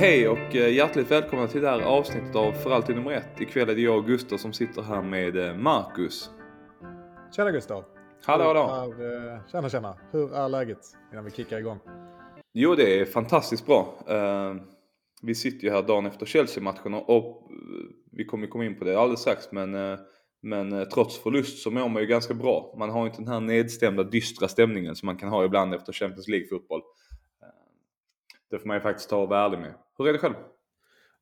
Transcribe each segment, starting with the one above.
Hej och eh, hjärtligt välkomna till det här avsnittet av För alltid nummer ett. Ikväll är det jag och Gustav som sitter här med eh, Marcus. Tjena Gustav! Hallå hallå! Är, eh, tjena tjena! Hur är läget innan vi kickar igång? Jo det är fantastiskt bra. Vi sitter ju här dagen efter Chelsea-matchen och, vi kommer komma in på det alldeles strax men, men trots förlust så mår man ju ganska bra. Man har inte den här nedstämda dystra stämningen som man kan ha ibland efter Champions League-fotboll. Det får man ju faktiskt ta och vara ärlig med. Hur är det själv?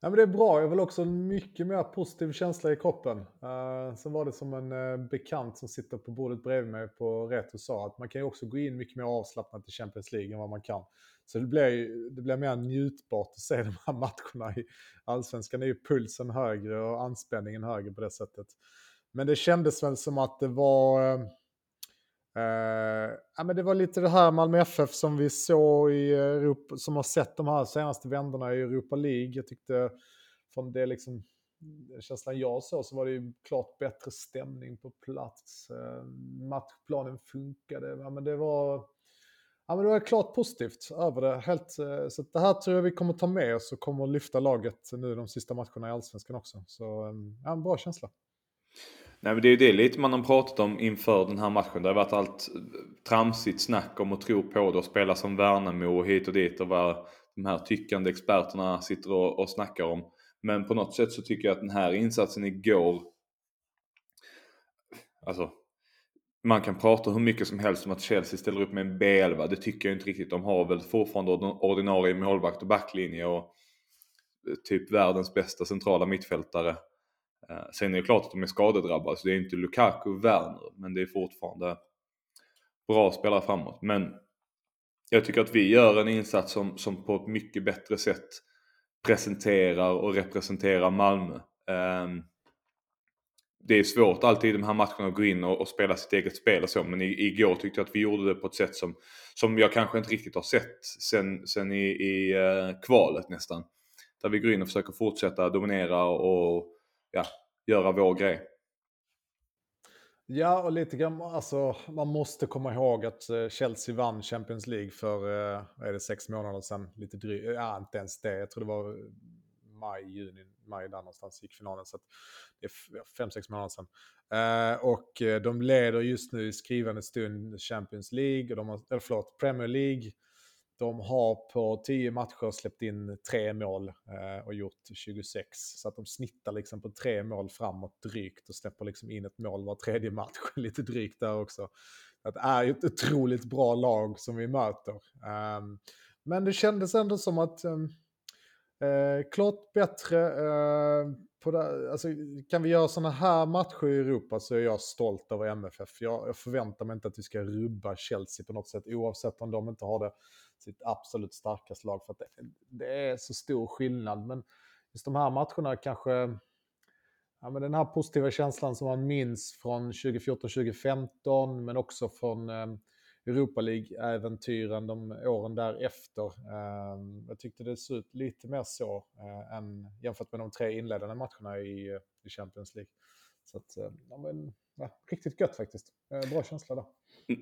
Ja, men det är bra, jag har väl också en mycket mer positiv känsla i kroppen. Uh, sen var det som en uh, bekant som sitter på bordet bredvid mig på Reto sa att man kan ju också gå in mycket mer avslappnat i Champions League än vad man kan. Så det blir, det blir mer njutbart att se de här matcherna i Allsvenskan. är ju pulsen högre och anspänningen högre på det sättet. Men det kändes väl som att det var... Uh, Uh, ja, men det var lite det här Malmö FF som vi såg i Europa, som har sett de här senaste vändorna i Europa League. Jag tyckte från det liksom, känslan jag såg så var det ju klart bättre stämning på plats. Uh, matchplanen funkade. Ja, men det var, ja, men det var klart positivt över det. Helt, uh, så det här tror jag vi kommer ta med oss och kommer lyfta laget nu de sista matcherna i Allsvenskan också. Så um, ja, en bra känsla. Nej men det är ju det lite man har pratat om inför den här matchen. Det har varit allt tramsigt snack om att tro på det och spela som Värnamo och hit och dit och vad de här tyckande experterna sitter och, och snackar om. Men på något sätt så tycker jag att den här insatsen igår Alltså man kan prata hur mycket som helst om att Chelsea ställer upp med en B11. Det tycker jag inte riktigt. De har väl fortfarande ordinarie målvakt och backlinje och eh, typ världens bästa centrala mittfältare. Eh, sen är det klart att de är skadedrabbade så det är inte Lukaku och Werner men det är fortfarande bra spelare framåt. Men jag tycker att vi gör en insats som, som på ett mycket bättre sätt presenterar och representerar Malmö. Ehm, det är svårt alltid i de här matcherna att gå in och, och, spela sitt eget spel och så men igår tyckte jag att vi gjorde det på ett sätt som, som jag kanske inte riktigt har sett sen, sen i, i eh, kvalet nästan. Där vi går in och försöker fortsätta dominera och ja, göra vår grej. Ja, och lite grann, alltså, man måste komma ihåg att eh, Chelsea vann Champions League för, eh, vad är det, sex månader sedan, lite drygt, ja inte ens det, jag tror det var maj, juni, maj där någonstans gick finalen. Så det är fem, sex månader sedan. Eh, och de leder just nu i skrivande stund Champions League, och de har, eller förlåt, Premier League. De har på 10 matcher släppt in tre mål eh, och gjort 26. Så att de snittar liksom på tre mål framåt drygt och släpper liksom in ett mål var tredje match. Lite drygt där också. Det är ju ett otroligt bra lag som vi möter. Ehm, men det kändes ändå som att ehm, eh, klart bättre. Eh, på det, alltså, kan vi göra sådana här matcher i Europa så är jag stolt över MFF. Jag, jag förväntar mig inte att vi ska rubba Chelsea på något sätt oavsett om de inte har det sitt absolut starkaste lag. För att det, det, är så stor skillnad. Men just de här matcherna kanske... Ja, men den här positiva känslan som man minns från 2014-2015 men också från eh, Europa League-äventyren de åren därefter. Eh, jag tyckte det såg ut lite mer så eh, än jämfört med de tre inledande matcherna i, eh, i Champions League. Så att, eh, ja, men, ja, riktigt gött faktiskt. Eh, bra känsla där.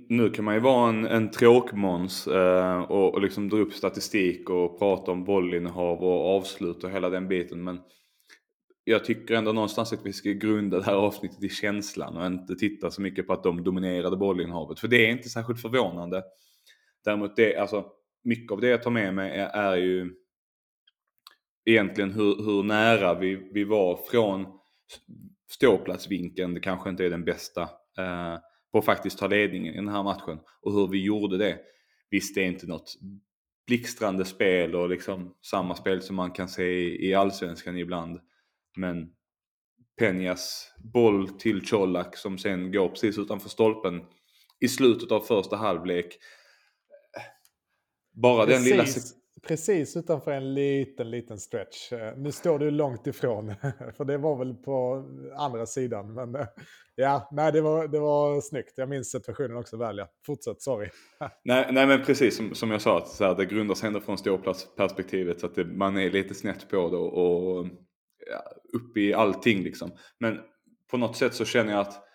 Nu kan man ju vara en, en tråkmåns eh, och, och liksom dra upp statistik och prata om bollinnehav och avslut och hela den biten. Men jag tycker ändå någonstans att vi ska grunda det här avsnittet i känslan och inte titta så mycket på att de dominerade bollinnehavet. För det är inte särskilt förvånande. Däremot det, alltså mycket av det jag tar med mig är, är ju egentligen hur, hur nära vi, vi var från ståplatsvinkeln, det kanske inte är den bästa, eh, på att faktiskt ta ledningen i den här matchen. Och hur vi gjorde det. Visst, det är inte något blixtrande spel och liksom samma spel som man kan se i, i allsvenskan ibland. Men Penjas boll till Colak som sen går precis utanför stolpen i slutet av första halvlek. Bara precis, den lilla... Precis utanför en liten, liten stretch. Eh, nu står du långt ifrån, för det var väl på andra sidan. Men eh, ja, nej, det var, det var snyggt. Jag minns situationen också väl. Ja. Fortsätt, sorry. nej, nej, men precis som, som jag sa, att så här, det grundar sig ändå från ståplatsperspektivet. Så att det, man är lite snett på det och ja, upp i allting liksom. Men på något sätt så känner jag att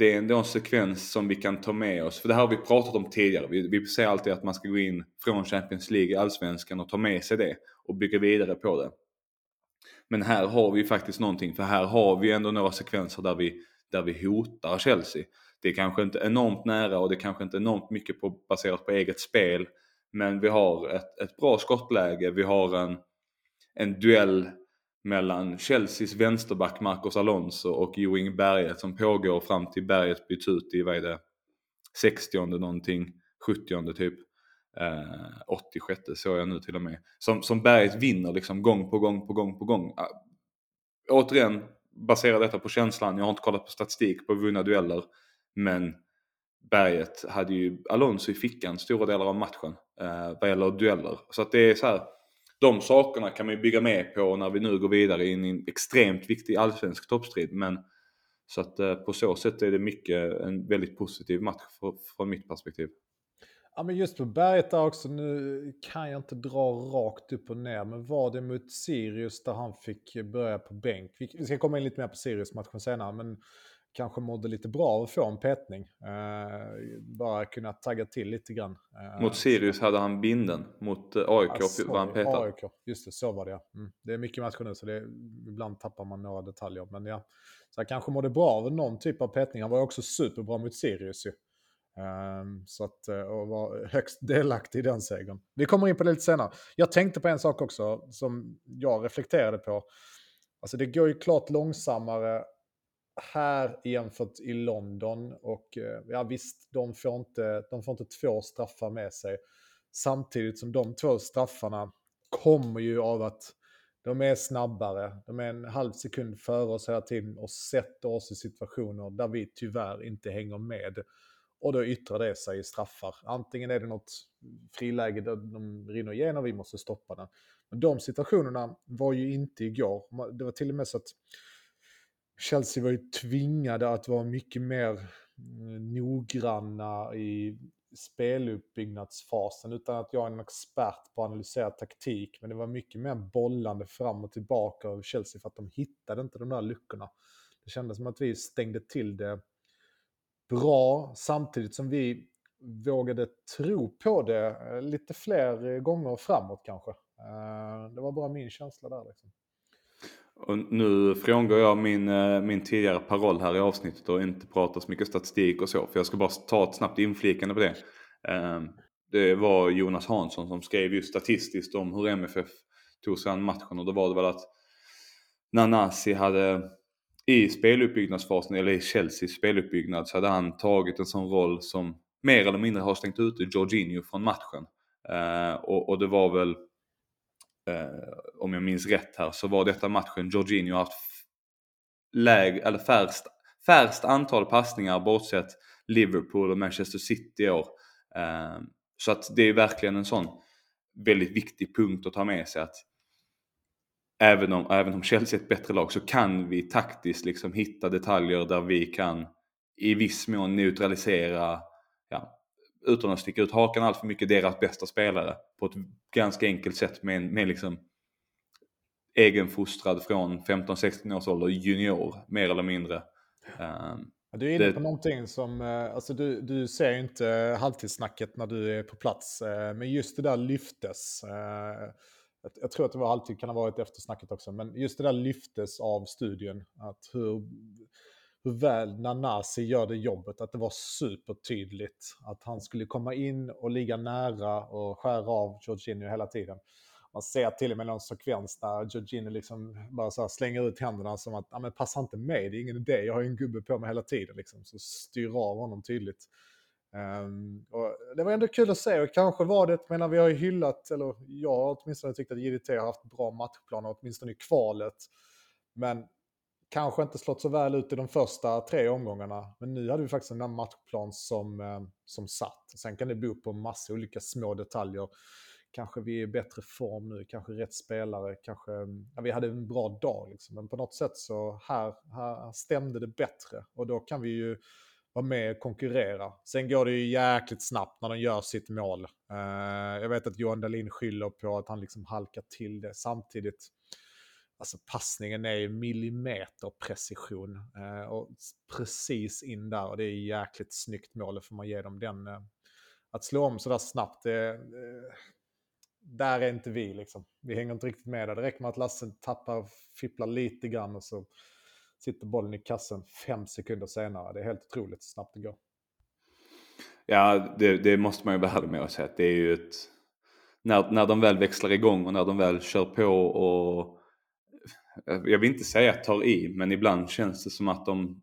det är ändå en sekvens som vi kan ta med oss. För det här har vi pratat om tidigare. Vi, vi säger alltid att man ska gå in från Champions League i Allsvenskan och ta med sig det och bygga vidare på det. Men här har vi faktiskt någonting, för här har vi ändå några sekvenser där vi, där vi hotar Chelsea. Det är kanske inte enormt nära och det är kanske inte enormt mycket på, baserat på eget spel. Men vi har ett, ett bra skottläge, vi har en, en duell mellan Chelseas vänsterback Marcos Alonso och Joing Berget som pågår fram till Berget byts ut i, vad är det, 60 någonting, 70 typ. Eh, 86 såg jag nu till och med. Som, som Berget vinner liksom gång på gång på gång på gång. Äh, återigen, baserar detta på känslan. Jag har inte kollat på statistik på vunna dueller. Men Berget hade ju Alonso i fickan stora delar av matchen eh, vad gäller dueller. Så att det är så här, de sakerna kan man ju bygga med på när vi nu går vidare in i en extremt viktig allsvensk toppstrid. Men så att eh, på så sätt är det mycket en väldigt positiv match för, från mitt perspektiv. Ja, men just på berget där också, nu kan jag inte dra rakt upp och ner, men var det mot Sirius där han fick börja på bänk? Vi ska komma in lite mer på Sirius-matchen senare, men kanske mådde lite bra av att få en petning. Uh, bara kunna tagga till lite grann. Uh, mot Sirius hade han binden, mot uh, AIK ja, var han petad. AIK, just det, så var det ja. Mm. Det är mycket matcher nu så det, ibland tappar man några detaljer. Men ja, så han kanske mådde bra av någon typ av petning. Han var också superbra mot Sirius ju. Um, så att, och var högst delaktig i den segern. Vi kommer in på det lite senare. Jag tänkte på en sak också som jag reflekterade på. Alltså det går ju klart långsammare här jämfört i London. Och eh, ja visst, de får, inte, de får inte två straffar med sig. Samtidigt som de två straffarna kommer ju av att de är snabbare. De är en halv sekund före oss hela tiden och sätter oss i situationer där vi tyvärr inte hänger med. Och då yttrar det sig i straffar. Antingen är det något friläge där de rinner igenom och vi måste stoppa den. Men de situationerna var ju inte igår. Det var till och med så att Chelsea var ju tvingade att vara mycket mer eh, noggranna i speluppbyggnadsfasen utan att jag är en expert på att analysera taktik. Men det var mycket mer bollande fram och tillbaka av Chelsea för att de hittade inte de där luckorna. Det kändes som att vi stängde till det bra samtidigt som vi vågade tro på det eh, lite fler eh, gånger framåt kanske. Det var bara min känsla där. Liksom. Och nu frångår jag min, eh, min tidigare paroll här i avsnittet och inte pratar så mycket statistik och så. För jag ska bara ta ett snabbt inflikande på det. Ehm, det var Jonas Hansson som skrev just statistiskt om hur MFF tog sig an matchen och då var det väl att Nanasi hade i speluppbyggnadsfasen, eller i Chelseas speluppbyggnad, så hade han tagit en sån roll som mer eller mindre har stängt ute Jorginho från matchen. Ehm, och, och det var väl eh, om jag minns rätt här, så var detta matchen Jorginho haft läg, eller färst, färst antal passningar bortsett Liverpool och Manchester City i år. Eh, så att det är verkligen en sån väldigt viktig punkt att ta med sig att även om, även om Chelsea är ett bättre lag så kan vi taktiskt liksom hitta detaljer där vi kan i viss mån neutralisera ja, utan att sticka ut hakan allt för mycket, deras bästa spelare på ett ganska enkelt sätt med, med liksom egenfostrad från 15-16 års ålder, junior mer eller mindre. Um, du är inne det... på någonting som, eh, alltså du, du ser inte halvtidssnacket när du är på plats, eh, men just det där lyftes. Eh, jag tror att det var halvtid, kan ha varit eftersnacket också, men just det där lyftes av studien. Att hur hur väl Nanasi gör det jobbet, att det var supertydligt att han skulle komma in och ligga nära och skära av Jorginho hela tiden. Man ser till och med någon sekvens där Jorginho liksom bara så slänger ut händerna som att, men passa inte mig, det är ingen idé, jag har ju en gubbe på mig hela tiden liksom. Så styr av honom tydligt. Um, och det var ändå kul att se och kanske var det, menar vi har ju hyllat, eller jag har åtminstone tyckt att JDT har haft bra matchplaner, åtminstone i kvalet. Men kanske inte slått så väl ut i de första tre omgångarna. Men nu hade vi faktiskt en matchplan som, eh, som satt. Sen kan det bero på massa olika små detaljer. Kanske vi är i bättre form nu, kanske rätt spelare, kanske... Ja, vi hade en bra dag liksom. Men på något sätt så här, här stämde det bättre. Och då kan vi ju vara med och konkurrera. Sen går det ju jäkligt snabbt när de gör sitt mål. Eh, jag vet att Johan Dahlin skyller på att han liksom halkar till det. Samtidigt Alltså passningen är millimeter precision. Eh, och precis in där och det är jäkligt snyggt mål. Det får man ge dem den. Eh, att slå om sådär snabbt, det, eh, där är inte vi liksom. Vi hänger inte riktigt med där. Det räcker med att Lasse tappar, fipplar lite grann och så sitter bollen i kassen fem sekunder senare. Det är helt otroligt hur snabbt det går. Ja, det, det måste man ju vara ärlig med och säga. att Det är ju ett... När, när de väl växlar igång och när de väl kör på och... Jag vill inte säga tar i, men ibland känns det som att de...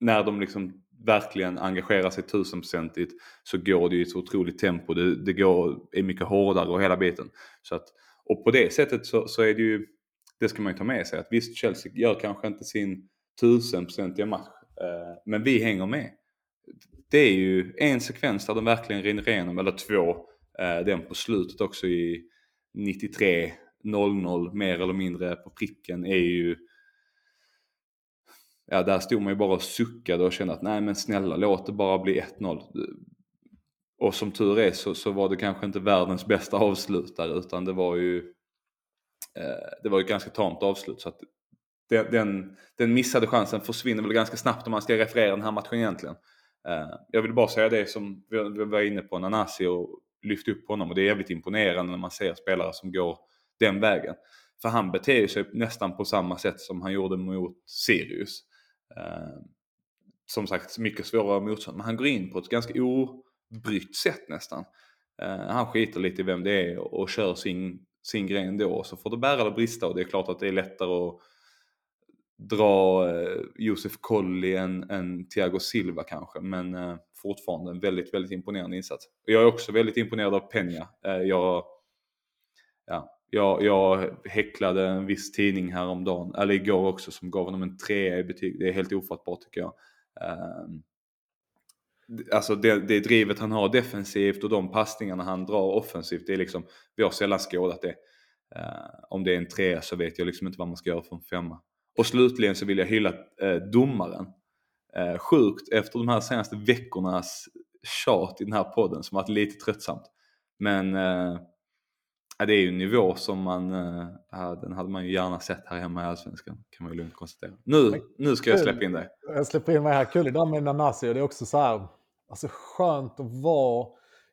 När de liksom verkligen engagerar sig tusenprocentigt så går det i ett otroligt tempo. Det, det går, är mycket hårdare och hela biten. Så att, och på det sättet så, så är det ju, det ska man ju ta med sig att visst Chelsea gör kanske inte sin tusenprocentiga match. Eh, men vi hänger med. Det är ju en sekvens där de verkligen rinner igenom, eller två. Eh, den på slutet också i 93 0-0 mer eller mindre på pricken är ju ja, där stod man ju bara och suckade och kände att nej men snälla låt det bara bli 1-0. Och som tur är så, så var det kanske inte världens bästa avslutare utan det var ju eh, det var ju ett ganska tamt avslut. Så att den, den, den, missade chansen försvinner väl ganska snabbt om man ska referera den här matchen egentligen. Eh, jag vill bara säga det som vi var inne på, Nanasi och lyfte upp honom och det är jävligt imponerande när man ser spelare som går den vägen. För han beter sig nästan på samma sätt som han gjorde mot Sirius. Eh, som sagt, mycket svårare motstånd. Men han går in på ett ganska obrytt sätt nästan. Eh, han skiter lite i vem det är och, och kör sin, sin grej ändå. Så får det bära eller brista och det är klart att det är lättare att dra eh, Josef Colli än, än Thiago Silva kanske. Men eh, fortfarande en väldigt, väldigt imponerande insats. Jag är också väldigt imponerad av Peña. Eh, jag, ja, jag, jag häcklade en viss tidning häromdagen, eller igår också, som gav honom en trea i betyg. Det är helt ofattbart tycker jag. Um, alltså det, det drivet han har defensivt och de passningarna han drar offensivt, det är liksom, vi har sällan skådat det. Uh, om det är en trea så vet jag liksom inte vad man ska göra för en femma. Och slutligen så vill jag hylla uh, domaren. Uh, sjukt efter de här senaste veckornas tjat i den här podden som varit lite tröttsamt. Men uh, Ja, det är ju en nivå som man, äh, den hade man ju gärna sett här hemma i Allsvenskan. Kan man ju lugnt konstatera. Nu, nu ska jag släppa in dig. Jag släpper in mig här. Kul det där med Nanasi. Det är också så här, alltså skönt att vara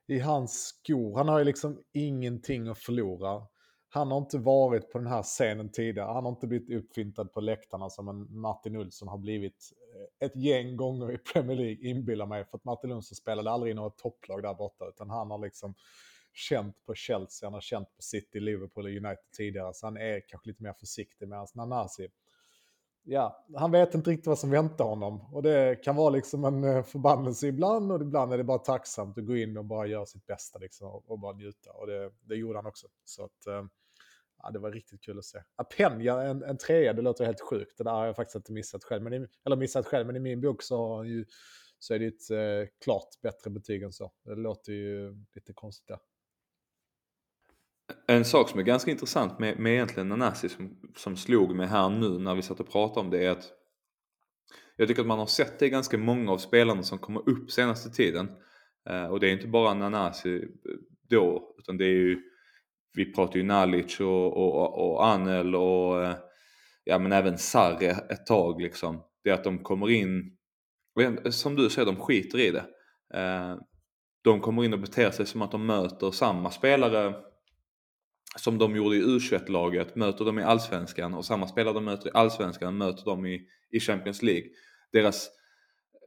i hans skor. Han har ju liksom ingenting att förlora. Han har inte varit på den här scenen tidigare. Han har inte blivit uppfintad på läktarna som en Martin Olsson har blivit eh, ett gäng gånger i Premier League, inbillar mig. För att Martin Olsson spelade aldrig i något topplag där borta, utan han har liksom känt på Chelsea, han har känt på City, Liverpool och United tidigare. Så han är kanske lite mer försiktig. Medan Nanasi, ja, han vet inte riktigt vad som väntar honom. Och det kan vara liksom en eh, förbannelse ibland och ibland är det bara tacksamt att gå in och bara göra sitt bästa liksom, och bara njuta. Och det, det gjorde han också. Så att, eh, ja, det var riktigt kul att se. Apenja, en, en trea, det låter helt sjukt. Det där har jag faktiskt inte missat själv. Men i, eller missat själv, men i min bok så, ju, så är det ett eh, klart bättre betyg än så. Det låter ju lite konstigt där. En sak som är ganska intressant med, med egentligen Nanasi som, som slog mig här nu när vi satt och pratade om det är att jag tycker att man har sett det i ganska många av spelarna som kommer upp senaste tiden. Eh, och det är inte bara Nanasi eh, då, utan det är ju, vi pratar ju Nalic och, och, och Anel och eh, ja men även Sarre ett tag liksom. Det är att de kommer in, som du säger, de skiter i det. Eh, de kommer in och beter sig som att de möter samma spelare som de gjorde i U21-laget möter de i Allsvenskan och samma spelare de möter i Allsvenskan möter de i, i Champions League. Deras,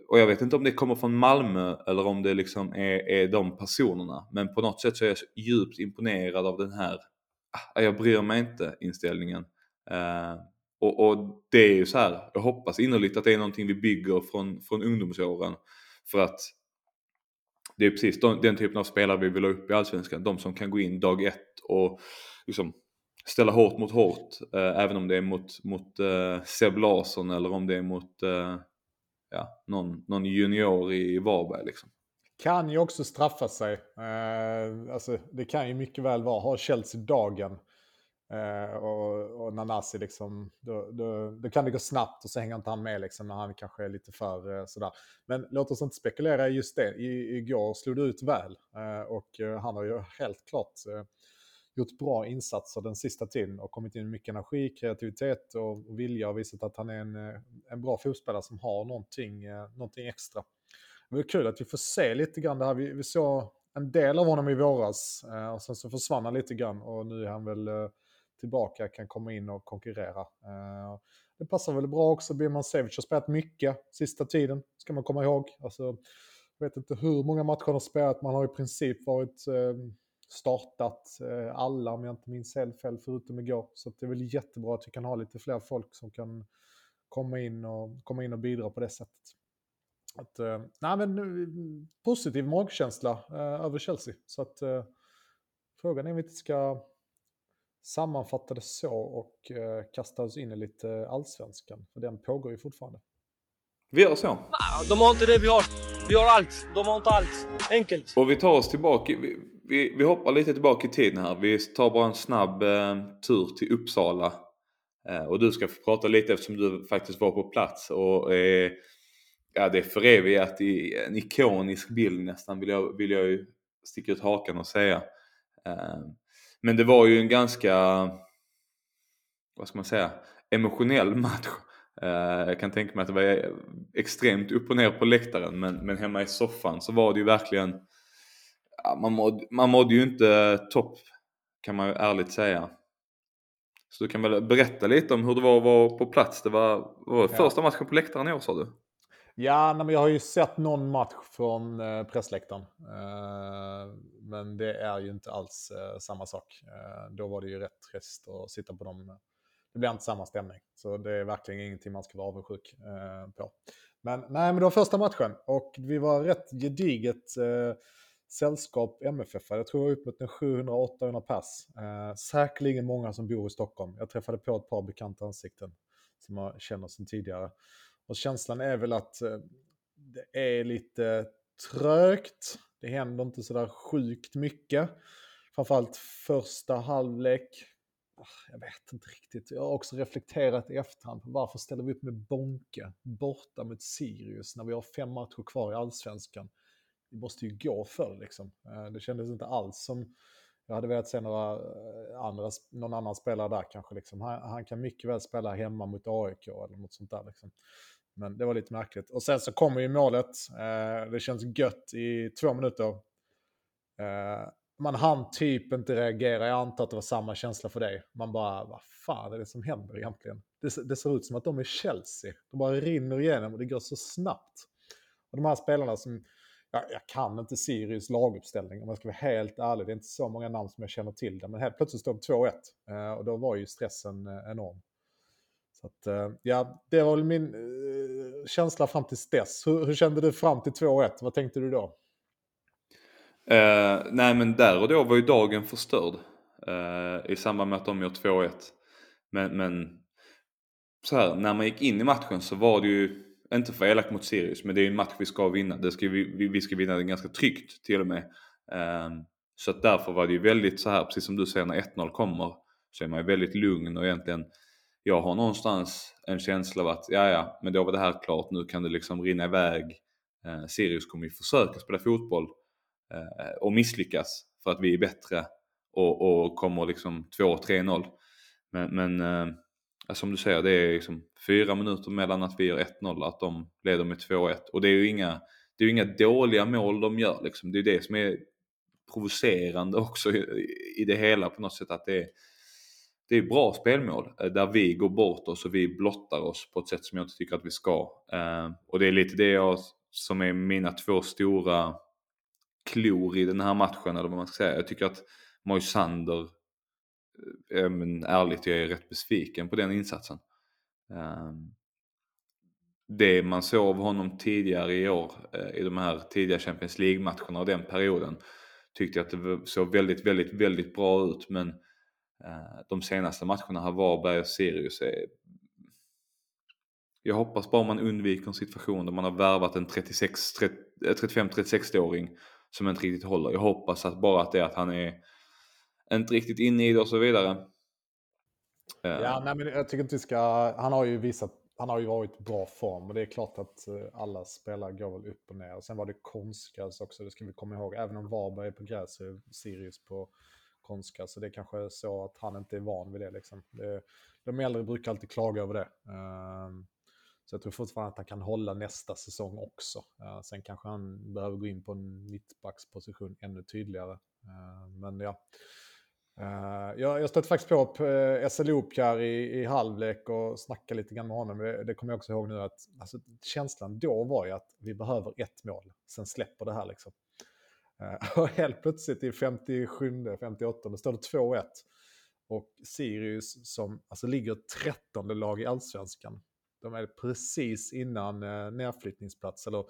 och jag vet inte om det kommer från Malmö eller om det liksom är, är de personerna. Men på något sätt så är jag så djupt imponerad av den här, ah, jag bryr mig inte inställningen. Uh, och, och, det är ju så här, jag hoppas innerligt att det är någonting vi bygger från, från ungdomsåren. För att det är precis den, den typen av spelare vi vill ha upp i Allsvenskan. De som kan gå in dag ett och liksom ställa hårt mot hårt. Eh, även om det är mot, mot eh, Seb Larsson eller om det är mot eh, ja, någon, någon junior i Varberg. Liksom. Kan ju också straffa sig. Eh, alltså, det kan ju mycket väl vara, har Chelsea dagen Eh, och, och Nanasi liksom, då, då, då, kan det gå snabbt och så hänger inte han med liksom när han kanske är lite för eh, sådär. Men låt oss inte spekulera i just det. I, igår slog det ut väl eh, och eh, han har ju helt klart eh, gjort bra insatser den sista tiden och kommit in med mycket energi, kreativitet och vilja och visat att han är en, eh, en bra fotbollsspelare som har någonting, eh, någonting extra. Det är kul att vi får se lite grann det här. Vi, vi såg en del av honom i våras eh, och sen så försvann han lite grann och nu är han väl eh, tillbaka, kan komma in och konkurrera. Eh, det passar väl bra också. Birman Sevic har spelat mycket sista tiden, ska man komma ihåg. Alltså, jag vet inte hur många matcher han har spelat, man har i princip varit ehm, startat eh, alla, om jag inte minns helt fel, förutom igår. Så det är väl jättebra att vi kan ha lite fler folk som kan komma in och, komma in och bidra på det sättet. Att, eh, nej, men, positiv magkänsla över Chelsea. Så att, frågan är om vi inte ska sammanfatta det så och eh, kasta oss in i lite allsvenskan. För den pågår ju fortfarande. Vi gör så. De har inte det vi har. Vi har allt. De har inte allt. Enkelt. Och vi tar oss tillbaka. Vi, vi, vi hoppar lite tillbaka i tiden här. Vi tar bara en snabb eh, tur till Uppsala. Eh, och du ska få prata lite eftersom du faktiskt var på plats. Och eh, ja, det är förevigat i en ikonisk bild nästan vill jag, vill jag ju sticka ut hakan och säga. Men det var ju en ganska, vad ska man säga, emotionell match. Eh, jag kan tänka mig att det var extremt upp och ner på läktaren men, men hemma i soffan så var det ju verkligen ja, man, mådde, man mådde ju inte topp kan man ju ärligt säga. Så du kan väl berätta lite om hur det var att vara på plats. Det var, var det första matchen på läktaren i år sa du? Ja, men jag har ju sett någon match från eh, pressläktaren. Eh, men det är ju inte alls eh, samma sak. Eh, då var det ju rätt trist att sitta på dem. Det blir inte samma stämning. Så det är verkligen ingenting man ska vara avundsjuk eh, på. Men nej, men det var första matchen och vi var rätt gediget eh, sällskap MFF. Jag tror jag var upp mot 700-800 pass. Eh, säkerligen många som bor i Stockholm. Jag träffade på ett par bekanta ansikten som jag känner sedan tidigare. Och känslan är väl att eh, det är lite trögt. Det händer inte sådär sjukt mycket. Framförallt första halvlek. Ah, jag vet inte riktigt. Jag har också reflekterat i efterhand på varför ställer vi upp med Bonke borta mot Sirius när vi har fem matcher kvar i allsvenskan Vi måste ju gå för liksom. Eh, det kändes inte alls som jag hade velat se några eh, andra, någon annan spelare där kanske. Liksom. Han, han, kan mycket väl spela hemma mot AIK eller något sånt där. Liksom. Men det var lite märkligt. Och sen så kommer ju målet. Eh, det känns gött i två minuter. Eh, man hann typ inte reagera. Jag antar att det var samma känsla för dig. Man bara, vad fan är det som händer egentligen? Det, det ser ut som att de är Chelsea. De bara rinner igenom och det går så snabbt. Och de här spelarna som jag, jag, kan inte Sirius laguppställning om jag ska vara helt ärlig. Det är inte så många namn som jag känner till det. Men helt plötsligt står det 2-1 eh, och då var ju stressen eh, enorm. Så att, eh, ja, det var väl min eh, känsla fram till dess. Hur, hur, kände du fram till 2-1? Vad tänkte du då? Eh, nej men där och då var ju dagen förstörd eh, i samband med att de gör 2-1. Men, men så här, när man gick in i matchen så var det ju inte för elak mot Sirius, men det är en match vi ska vinna. Det ska vi, vi ska vinna den ganska tryggt till och med. Eh, så att därför var det ju väldigt så här, precis som du säger när 1-0 kommer, så är man ju väldigt lugn och egentligen, jag har någonstans en känsla av att, ja ja, men då var det här klart, nu kan det liksom rinna iväg. Eh, Sirius kommer ju försöka spela fotboll eh, och misslyckas för att vi är bättre och, och kommer liksom 2-3-0. Men, men eh, som du säger, det är liksom fyra minuter mellan att vi gör 1-0 att de leder med 2-1. Och det är ju inga, det är inga dåliga mål de gör liksom. Det är det som är provocerande också i, i det hela på något sätt. att det är, det är bra spelmål eh, där vi går bort oss och vi blottar oss på ett sätt som jag inte tycker att vi ska. Eh, och det är lite det jag, som är mina två stora klor i den här matchen eller vad man ska säga. Jag tycker att Moisander eh, men ärligt, jag är rätt besviken på den insatsen. Ehm, det man såg av honom tidigare i år i de här tidiga Champions League-matcherna och den perioden tyckte jag att det såg väldigt, väldigt, väldigt bra ut men Eh, de senaste matcherna har Varberg och Sirius är jag hoppas bara man undviker en situation där man har värvat en 35-36-åring eh, som inte riktigt håller. Jag hoppas att bara att det är att han är inte riktigt inne i det och så vidare. Eh. Ja, nej, men jag tycker inte vi ska... Han har ju visat... Han har ju varit i bra form och det är klart att alla spelare går väl upp och ner. Och sen var det konstgräs också, det ska vi komma ihåg. Även om Varberg är på gräs så är Sirius på skånska. Så det är kanske så att han inte är van vid det. Liksom. det de äldre brukar alltid klaga över det. Ehm, så jag tror fortfarande att han kan hålla nästa säsong också. Eh, sen kanske han behöver gå in på en mittbacksposition ännu tydligare. Ehm, men ja. Ehm, jag, jag stötte faktiskt på eh, SLO här i, i halvlek och snackade lite grann med honom. Det, det kommer jag också ihåg nu att alltså, känslan då var ju att vi behöver ett mål. Sen släpper det här liksom. Eh, och helt plötsligt i 57, 58 då står det 2-1. Och Sirius som alltså ligger 13 lag i allsvenskan. De är precis innan eh, nedflyttningsplats eller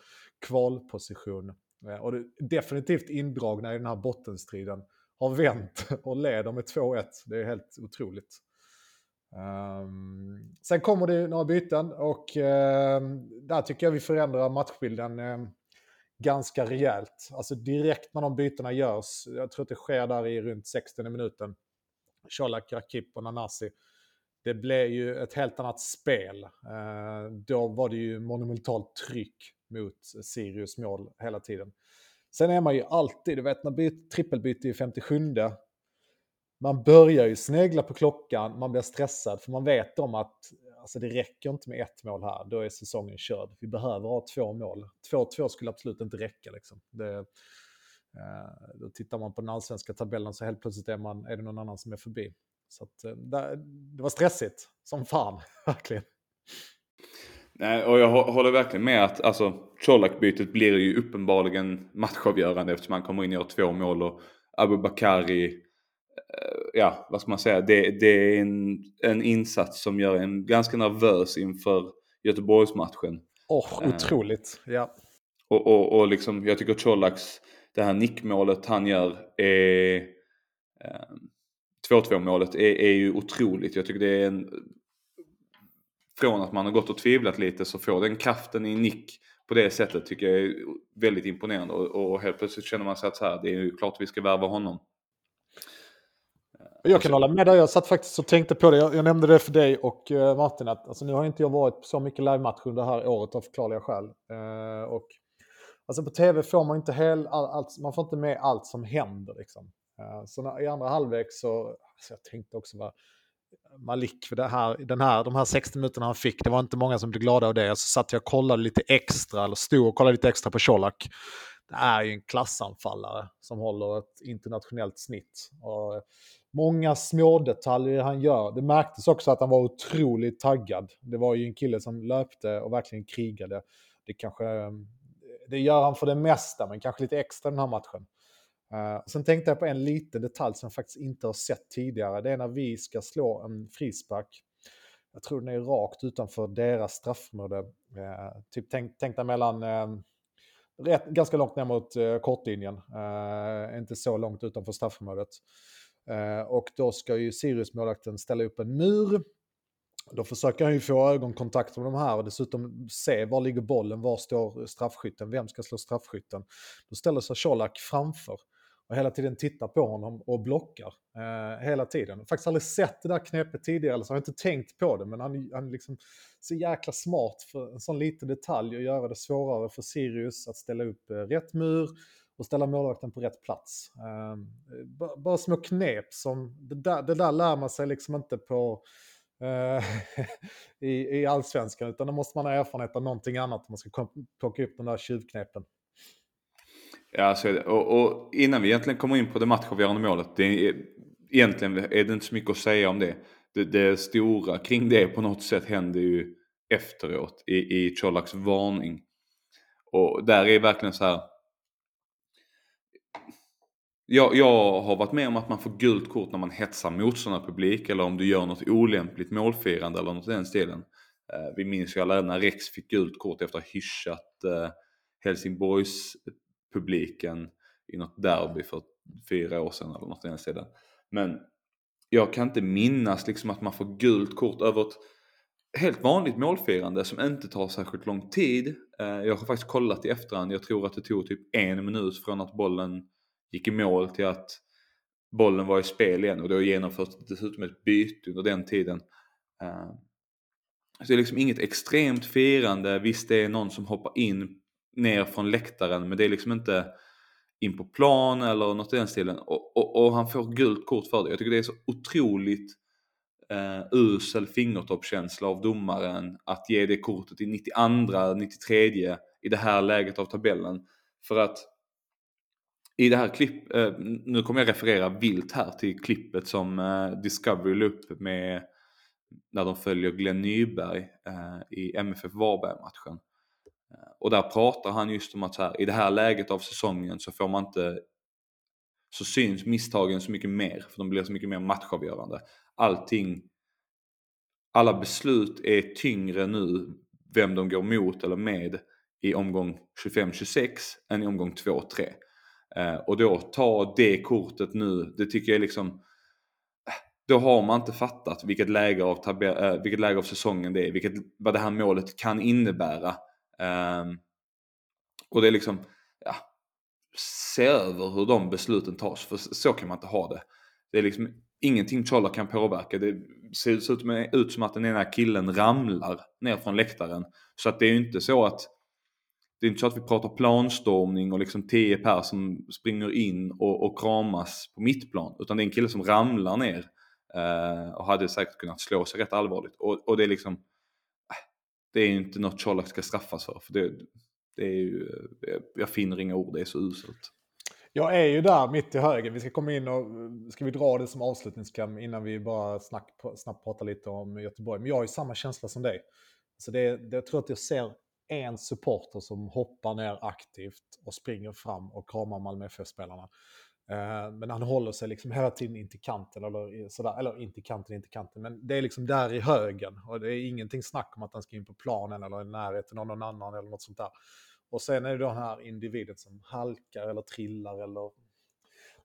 kvalposition. Eh, och det, definitivt indragna i den här bottenstriden. Har vänt och leder med 2-1. Det är helt otroligt. Um, sen kommer det några byten och um, där tycker jag vi förändrar matchbilden um, ganska rejält. Alltså direkt när de bytena görs, jag tror att det sker där i runt 60 minuten, Colak, Rakip och Nanasi. Det blev ju ett helt annat spel. Eh, då var det ju monumentalt tryck mot Sirius mål hela tiden. Sen är man ju alltid, du vet när byt, trippelbyte i 57 man börjar ju snegla på klockan, man blir stressad för man vet om att alltså det räcker inte med ett mål här, då är säsongen körd. Vi behöver ha två mål. 2-2 skulle absolut inte räcka. Liksom. Det, eh, då tittar man på den allsvenska tabellen så helt plötsligt är, man, är det någon annan som är förbi. Så att, eh, det, var stressigt som fan, verkligen. Nej, och jag håller verkligen med att alltså, Colak-bytet blir ju uppenbarligen matchavgörande eftersom han kommer in och gör två mål och Abubakari, eh, ja vad ska man säga, det, det är en, en insats som gör en ganska nervös inför Göteborgsmatchen. Åh, oh, otroligt, uh, ja. Och, och, och liksom, jag tycker Colaks, det här nickmålet han gör är... Uh, 2-2 målet är, är ju otroligt. Jag tycker det är en från att man har gått och tvivlat lite så får den kraften i nick på det sättet tycker jag är väldigt imponerande och, och helt plötsligt känner man sig att så här, det är ju klart vi ska värva honom. Jag kan hålla med dig, jag satt faktiskt och tänkte på det, jag, jag nämnde det för dig och uh, Martin att alltså, nu har inte jag varit på så mycket live-matcher under det här året av förklarliga skäl. Uh, och, alltså på tv får man inte hel, all, allt, man får inte med allt som händer liksom. Uh, så när, i andra halvlek så, alltså, jag tänkte också vad Malik, för det här, den här, de här 60 minuterna han fick, det var inte många som blev glada av det. Så satt jag och kollade lite extra, eller stod och kollade lite extra på Colak. Det är ju en klassanfallare som håller ett internationellt snitt. Och många små detaljer han gör. Det märktes också att han var otroligt taggad. Det var ju en kille som löpte och verkligen krigade. Det kanske, ehm, det gör han för det mesta, men kanske lite extra den här matchen. Uh, sen tänkte jag på en liten detalj som jag faktiskt inte har sett tidigare. Det är när vi ska slå en frispark. Jag tror den är rakt utanför deras straffområde. Uh, typ tänk, tänk dig mellan, uh, rätt, ganska långt ner mot uh, kortlinjen. inte så långt utanför straffområdet. Eh, och då ska ju Sirius-målvakten ställa upp en mur. Då försöker han ju få ögonkontakt med de här och dessutom se var ligger bollen, var står straffskytten, vem ska slå straffskytten. Då ställer sig Colak framför och hela tiden tittar på honom och blockar. Eh, hela tiden. Faktiskt aldrig sett det där knepet tidigare, eller så har jag inte tänkt på det, men han, han liksom så jäkla smart för en sån liten detalj och göra det svårare för Sirius att ställa upp eh, rätt mur och ställa målvakten på rätt plats. Eh, bara små knep som, det där, det där lär man sig liksom inte på eh, i, i allsvenskan, utan då måste man ha erfarenhet av någonting annat om man ska plocka upp de där tjuvknepen. Ja, så är det. Och, och, innan vi egentligen kommer in på det matchavgörande målet. Det är, egentligen är det inte så mycket att säga om det. det. Det stora kring det på något sätt händer ju efteråt i, i Colaks varning. Och där är verkligen så här. Jag, jag har varit med om att man får gult kort när man hetsar motståndarpublik eller om du gör något olämpligt målfirande eller något i den stilen. Eh, vi minns ju alla när Rex fick gult kort efter att ha hyschat eh, Helsingborgs publiken i något derby för fyra år sedan eller något i den stilen. Men jag kan inte minnas liksom att man får gult kort över ett helt vanligt målfirande som inte tar särskilt lång tid. Eh, jag har faktiskt kollat i efterhand. Jag tror att det tog typ en minut från att bollen gick i mål till att bollen var i spel igen och då genomförts dessutom ett byte under den tiden. Eh, så det är liksom inget extremt firande. Visst det är någon som hoppar in ner från läktaren men det är liksom inte in på plan eller något i den stilen. Och, och, och, han får gult kort för det. Jag tycker det är så otroligt eh, usel fingertoppskänsla av domaren att ge det kortet i 92, 93 i det här läget av tabellen. För att i det här klipp, eh, nu kommer jag referera vilt här till klippet som eh, Discovery la upp med när de följer Glenn Nyberg eh, i MFF Varberg-matchen. Eh, och där pratar han just om att så här, i det här läget av säsongen så får man inte så syns misstagen så mycket mer för de blir så mycket mer matchavgörande. Allting, alla beslut är tyngre nu vem de går mot eller med i omgång 25-26 än i omgång 2-3. Eh, och då ta det kortet nu, det tycker jag liksom då har man inte fattat vilket läge av, tabell, eh, vilket läge av säsongen det är, vilket, vad det här målet kan innebära. Um, och det är liksom, ja, se över hur de besluten tas, för så kan man inte ha det. Det är liksom ingenting Chola kan påverka. Det ser ut som att den ena killen ramlar ner från läktaren. Så att det är ju inte så att det är inte så att vi pratar planstormning och liksom 10 pers som springer in och, och kramas på mittplan. Utan det är en kille som ramlar ner eh, och hade säkert kunnat slå sig rätt allvarligt. Och, och det är liksom, äh, det är inte något Colak ska straffas för. för det, det är ju, jag finner inga ord, det är så uselt. Jag är ju där mitt i höger. Vi ska komma in och ska vi dra det som avslutningskläm innan vi bara snack, snabbt pratar lite om Göteborg. Men jag har ju samma känsla som dig. Så det, det, jag tror att jag ser en supporter som hoppar ner aktivt och springer fram och kramar Malmö FF-spelarna. Eh, men han håller sig liksom hela tiden in till kanten, eller, sådär, eller inte kanten, inte kanten, men det är liksom där i högen. Och det är ingenting snack om att han ska in på planen eller i närheten av någon annan eller något sånt där. Och sen är det den här individen som halkar eller trillar eller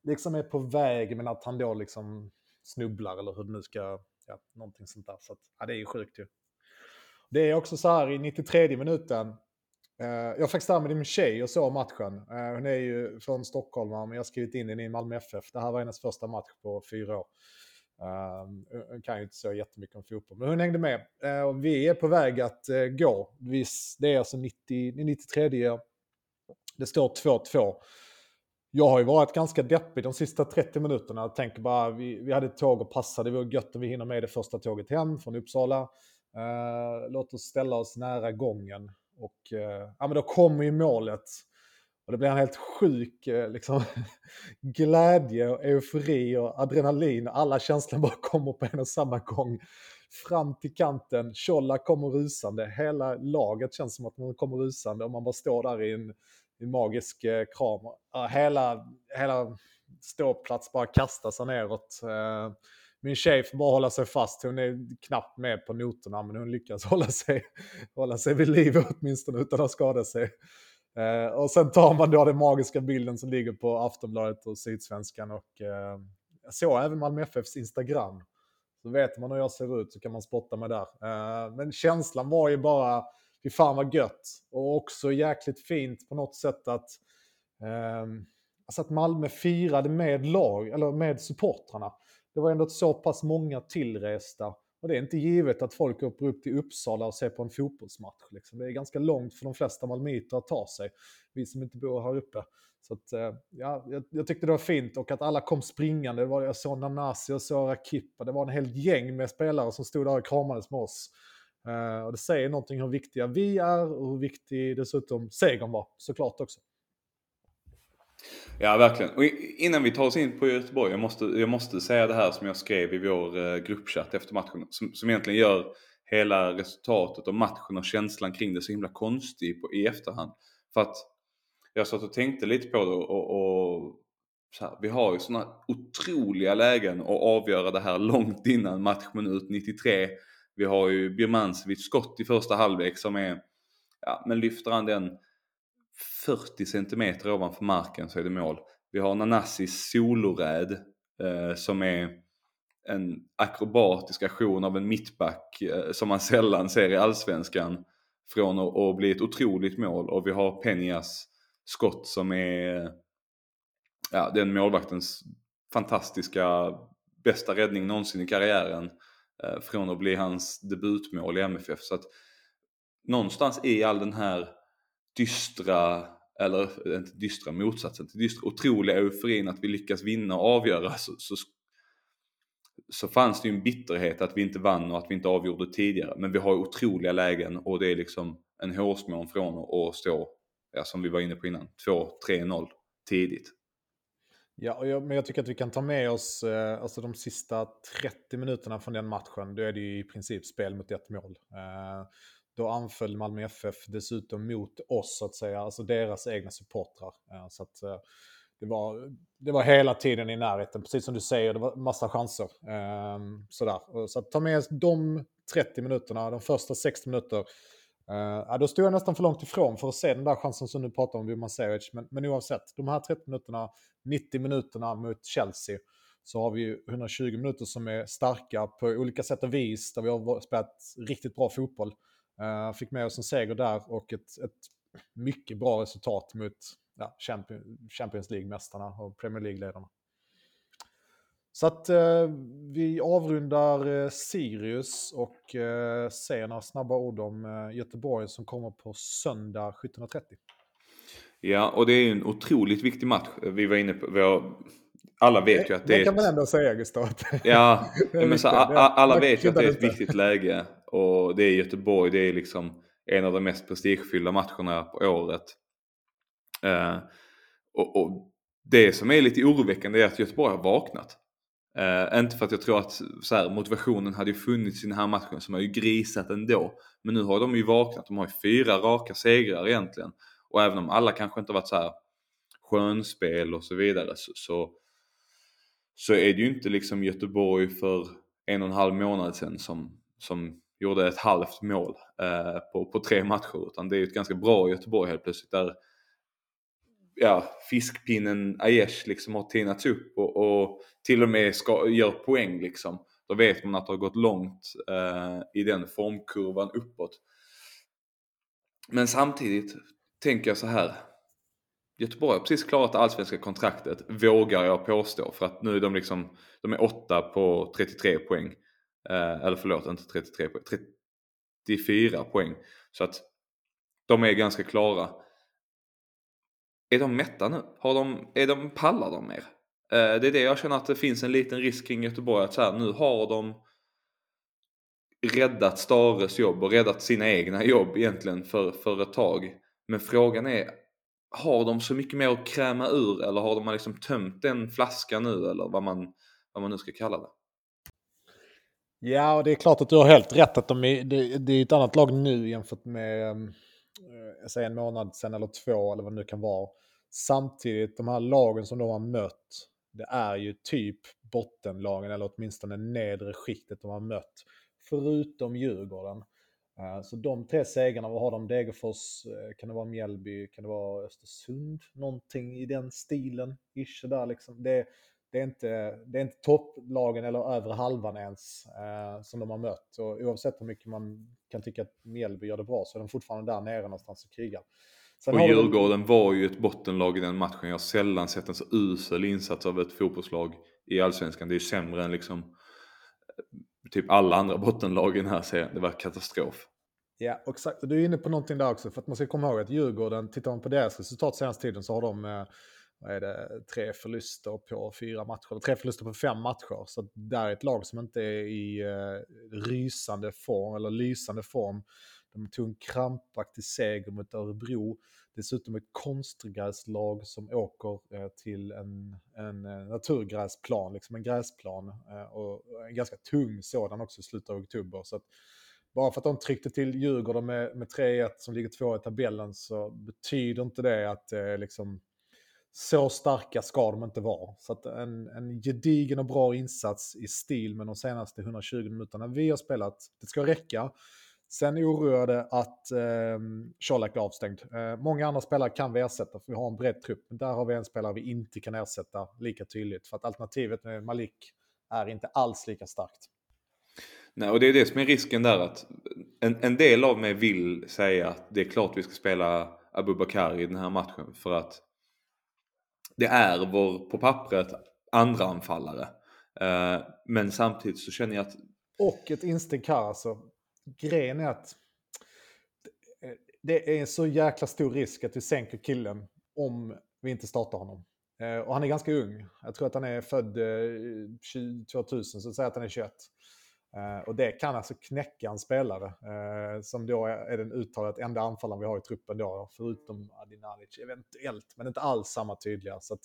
liksom är på väg men att han då liksom snubblar eller hur det nu ska, ja, någonting sånt där. Så att, ja, det är ju sjukt ju. Det är också så här i 93 minuten, eh, jag var faktiskt där med min tjej och såg matchen. Eh, hon är ju från Stockholm, men jag har skrivit in henne i Malmö FF. Det här var hennes första match på fyra år. Ehm, hon kan ju inte så jättemycket om fotboll, men hon hängde med. Eh, och vi är på väg att eh, gå. Det är alltså 90, 93. Det står 2-2. Jag har ju varit ganska deppig de sista 30 minuterna. Jag tänker bara, vi, vi hade ett tåg och passade. Det var gött om vi hinner med det första tåget hem från Uppsala. Uh, låt oss ställa oss nära gången. Och eh, ja, men då kommer ju målet. Och det blir en helt sjuk eh, liksom, glädje, och eufori och adrenalin. Alla känslor bara kommer på en och samma gång. Fram till kanten, Tjolla kommer rusande. Hela laget känns som att man kommer rusande och man bara står där i en, en magisk kram. Hela, hela ståplats bara kastar sig neråt. Min tjej får bara hålla sig fast. Hon är knappt med på noterna, men hon lyckas hålla sig, hålla sig vid liv åtminstone utan att skada sig. Eh, och sen tar man då den magiska bilden som ligger på Aftonbladet och Sydsvenskan och eh, så även Malmö FFs Instagram. Så vet man hur jag ser ut så kan man spotta mig där. Eh, men känslan var ju bara, fy fan vad gött. Och också jäkligt fint på något sätt att, eh, alltså att Malmö firade med lag, eller med supportrarna. Det var ändå så pass många tillresta och det är inte givet att folk åker upp till Uppsala och ser på en fotbollsmatch. Liksom. Det är ganska långt för de flesta malmöiter att ta sig, vi som inte bor här uppe. Så att, eh, ja, jag, jag, tyckte det var fint och att alla kom springande. Det var, jag såg Nanasi och såg Rakippa. Det var en hel gäng med spelare som stod där och kramades med oss. Uh, och det säger någonting hur viktiga vi är och hur viktig dessutom segern var, såklart också. Ja, verkligen. Och innan vi tar oss in på Göteborg, jag måste, jag måste säga det här som jag skrev i vår eh, gruppchatt efter matchen, som, som egentligen gör hela resultatet och matchen och känslan kring det så himla konstig på, i efterhand. För att jag satt och tänkte lite på det och, och här, vi har ju sådana otroliga lägen att avgöra det här långt innan matchminut 93. Vi har ju Birmancevic skott i första halvlek som är, ja men lyfter han den 40 centimeter ovanför marken så är det mål. Vi har Nanassis soloräd eh, som är en akrobatisk aktion av en mittback eh, som man sällan ser i allsvenskan från att, att bli ett otroligt mål och vi har Peñas skott som är ja, den målvaktens fantastiska bästa räddning någonsin i karriären eh, från att bli hans debutmål i MFF. Så att någonstans i all den här dystra eller eh, inte dystra, motsatsen till dystra, otroliga euforin att vi lyckas vinna och avgöra så, så, så fanns det ju en bitterhet att vi inte vann och att vi inte avgjorde tidigare. Men vi har otroliga lägen och det är liksom en hårsmån från att stå, ja, som vi var inne på innan, 2-3-0 tidigt. Ja, jag, men jag tycker att vi kan ta med oss eh, alltså de sista 30 minuterna från den matchen. Då är det ju i princip spel mot ett mål. Eh, då anföll Malmö FF dessutom mot oss, så att säga, alltså deras egna supportrar. Så att, eh, det, var, det var hela tiden i närheten, precis som du säger, det var massa chanser. Ehm, sådär. Så att ta med de 30 minuterna, de första 60 minuter eh, då stod jag nästan för långt ifrån för att se den där chansen som du pratar om, Bjurman Sevic. Men, men oavsett, de här 30 minuterna, 90 minuterna mot Chelsea, så har vi 120 minuter som är starka på olika sätt och vis, där vi har spelat riktigt bra fotboll. Uh, fick med oss en seger där och ett, ett mycket bra resultat mot ja, Champions League-mästarna och Premier League-ledarna. Så att eh, vi avrundar eh, Sirius och eh, säger några snabba ord om eh, Göteborg som kommer på söndag 17.30. Ja, och det är en otroligt viktig match. Vi var inne på, vi har, alla vet ju att det, det är... Det kan man ändå säga Gustav. Ja, men så, alla vet ju att det är ett viktigt läge. Och det är Göteborg, det är liksom en av de mest prestigefyllda matcherna på året. Eh, och, och, det som är lite oroväckande är att Göteborg har vaknat. Eh, inte för att jag tror att så här, motivationen hade ju funnits i den här matchen som har ju grisat ändå. Men nu har de ju vaknat, de har ju fyra raka segrar egentligen. Och även om alla kanske inte varit så här skönspel och så vidare så, så, så, är det ju inte liksom Göteborg för en och en halv månad sedan som, som gjorde ett halvt mål eh, på, på tre matcher. Utan det är ju ett ganska bra Göteborg helt plötsligt där ja, fiskpinnen Aiesh liksom har tinats upp och, och till och med ska, gör poäng liksom. Då vet man att det har gått långt eh, i den formkurvan uppåt. Men samtidigt tänker jag så här. Göteborg har precis klarat det allsvenska kontraktet, vågar jag påstå. För att nu är de liksom, de är åtta på 33 poäng. Eh, eller förlåt, inte 33 poäng, 34 poäng. Så att de är ganska klara. Är de mätta nu? Har de, är de, pallar de mer? Eh, det är det jag känner att det finns en liten risk kring Göteborg. Att så här, nu har de räddat Stares jobb och räddat sina egna jobb egentligen för, för ett tag. Men frågan är, har de så mycket mer att kräma ur eller har de liksom tömt den flaskan nu eller vad man, vad man nu ska kalla det? Ja, och det är klart att du har helt rätt att de är, det, det är ett annat lag nu jämfört med eh, säger en månad sen eller två eller vad det nu kan vara. Samtidigt, de här lagen som de har mött, det är ju typ bottenlagen eller åtminstone nedre skiktet de har mött. Förutom Djurgården. Eh, så de tre segrarna, vad har de? Degerfors, eh, kan det vara Mjällby, kan det vara Östersund? Någonting i den stilen, ish där liksom. Det, det är inte, det är inte topplagen eller övre halvan ens eh, som de har mött. Och oavsett hur mycket man kan tycka att Mjällby gör det bra så är de fortfarande där nere någonstans och krigar. Sen och Djurgården de... var ju ett bottenlag i den matchen. Jag har sällan sett en så usel insats av ett fotbollslag i allsvenskan. Det är ju sämre än liksom eh, typ alla andra bottenlag i den här serien. Det var katastrof. Ja, exakt. Du är inne på någonting där också. För att man ska komma ihåg att Djurgården, tittar man på deras resultat senaste tiden så har de eh, vad är det, tre förluster på fyra matcher, tre förluster på fem matcher. Så det är ett lag som inte är i eh, rysande form, eller lysande form. De tog en krampaktig seger mot Örebro. Dessutom ett konstgräslag som åker eh, till en, en eh, naturgräsplan, liksom en gräsplan. Eh, och en ganska tung sådan också i slutet av oktober. Så att bara för att de tryckte till Djurgården med, med 3-1 som ligger två i tabellen så betyder inte det att det liksom så starka ska de inte vara. Så att en, en gedigen och bra insats i stil med de senaste 120 minuterna vi har spelat, det ska räcka. Sen oroar det att eh, Colak är avstängd. Eh, många andra spelare kan vi ersätta för vi har en bred trupp. Men där har vi en spelare vi inte kan ersätta lika tydligt. För att alternativet med Malik är inte alls lika starkt. Nej, och det är det som är risken där att en, en del av mig vill säga att det är klart vi ska spela Abubakar i den här matchen för att det är vår, på pappret, andra anfallare. Eh, men samtidigt så känner jag att... Och ett insteg här alltså. Grejen är att det eh, är en så jäkla stor risk att vi sänker killen om vi inte startar honom. Eh, och han är ganska ung. Jag tror att han är född eh, 2000, så säg att han är 21. Eh, och det kan alltså knäcka en spelare eh, som då är, den uttalat enda anfallaren vi har i truppen då, förutom Adinalic eventuellt, men inte alls samma tydliga. Så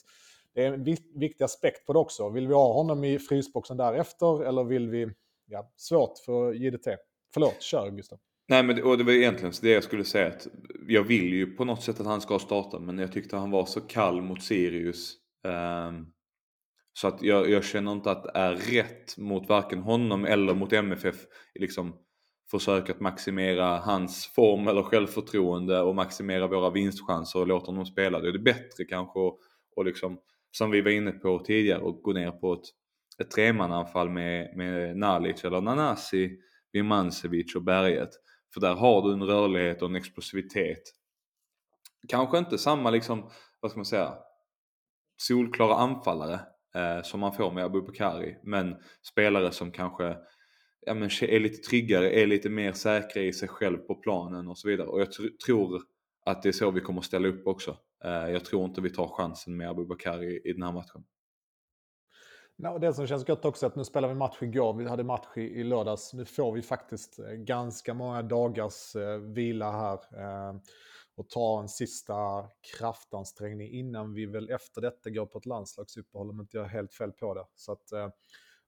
det är en viktig aspekt på det också. Vill vi ha honom i frysboxen därefter eller vill vi, ja, svårt för JDT. Förlåt, kör Gustav. Nej men och det var egentligen det jag skulle säga att jag vill ju på något sätt att han ska starta men jag tyckte han var så kall mot Sirius. Um, så att jag, jag, känner inte att det är rätt mot varken honom eller mot MFF liksom försöka att maximera hans form eller självförtroende och maximera våra vinstchanser och låta honom spela. Det är det bättre kanske och, och liksom som vi var inne på tidigare och gå ner på ett, ett tremananfall med, med Nalic eller Nanasi, Vimancevic och Berget. För där har du en rörlighet och en explosivitet. Kanske inte samma liksom, vad ska man säga, solklara anfallare eh, som man får med Abubakari. Men spelare som kanske ja, men är lite tryggare, är lite mer säkra i sig själv på planen och så vidare. Och jag tr tror att det är så vi kommer ställa upp också. Eh, jag tror inte vi tar chansen med Abubakari i den här matchen. No, det som känns gott också är att nu spelar vi match igår, vi hade match i, i lördags. Nu får vi faktiskt eh, ganska många dagars eh, vila här. Eh, och ta en sista kraftansträngning innan vi väl efter detta går på ett landslagsuppehåll om inte jag har helt fel på det. Så att eh,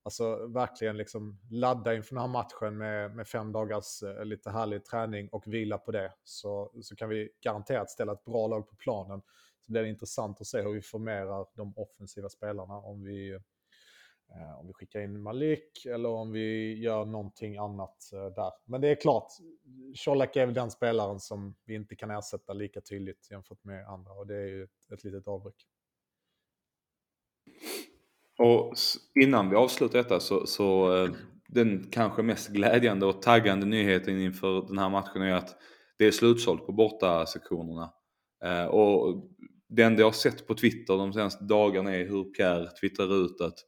alltså verkligen liksom ladda inför den här matchen med, med fem dagars eh, lite härlig träning och vila på det. Så, så kan vi garanterat ställa ett bra lag på planen. Så blir det intressant att se hur vi formerar de offensiva spelarna om vi Eh, om vi skickar in Malik eller om vi gör någonting annat eh, där. Men det är klart, Colak är väl den spelaren som vi inte kan ersätta lika tydligt jämfört med andra och det är ju ett, ett litet avbräck. Och innan vi avslutar detta så, så eh, den kanske mest glädjande och taggande nyheten inför den här matchen är att det är slutsålt på borta sektionerna. Och det enda jag har sett på Twitter de senaste dagarna är hur Pierre twittrar ut att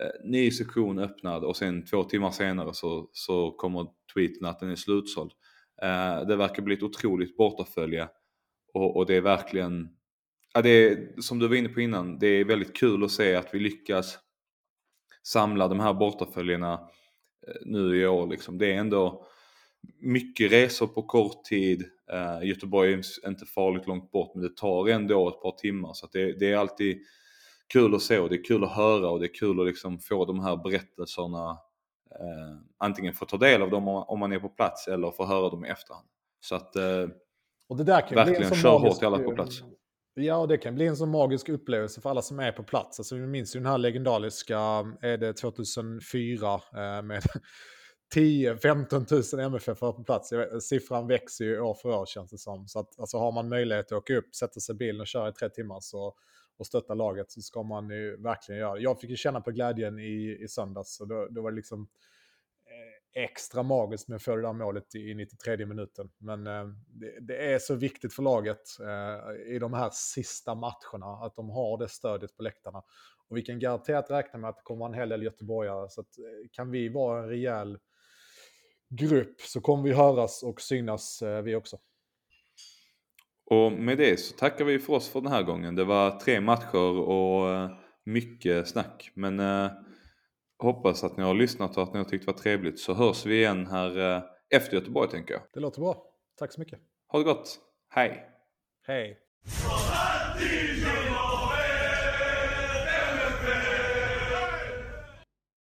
Eh, ny sektion öppnad och sen två timmar senare så, så kommer tweeten att den är slutsåld. Eh, det verkar bli ett otroligt bortafölje och, och det är verkligen, ja, det är, som du var inne på innan, det är väldigt kul att se att vi lyckas samla de här bortaföljerna eh, nu i år. Liksom. Det är ändå mycket resor på kort tid. Eh, Göteborg är inte farligt långt bort men det tar ändå ett par timmar så det, det är alltid kul att se och det är kul att höra och det är kul att liksom få de här berättelserna eh, antingen få ta del av dem om man är på plats eller få höra dem i efterhand. Så att eh, och det där kan verkligen kör hårt i alla på plats. Ja, och det kan bli en så magisk upplevelse för alla som är på plats. Alltså, vi minns ju den här legendariska, är det 2004 eh, med 10-15 000 MFF på plats. Siffran växer ju år för år känns det som. Så att, alltså, har man möjlighet att åka upp, sätta sig i bilen och köra i tre timmar så och stötta laget så ska man ju verkligen göra det. Jag fick ju känna på glädjen i, i söndags och då, då var det liksom eh, extra magiskt med att få det där målet i 93 minuten. Men eh, det, det, är så viktigt för laget eh, i de här sista matcherna att de har det stödet på läktarna. Och vi kan garanterat räkna med att det kommer vara en hel del göteborgare. Så att, eh, kan vi vara en rejäl grupp så kommer vi höras och synas eh, vi också. Och med det så tackar vi för oss för den här gången. Det var tre matcher och eh, mycket snack. Men eh, hoppas att ni har lyssnat och att ni har tyckt det var trevligt. Så hörs vi igen här eh, efter Göteborg tänker jag. Det låter bra. Tack så mycket. Ha det gott. Hej. Hej.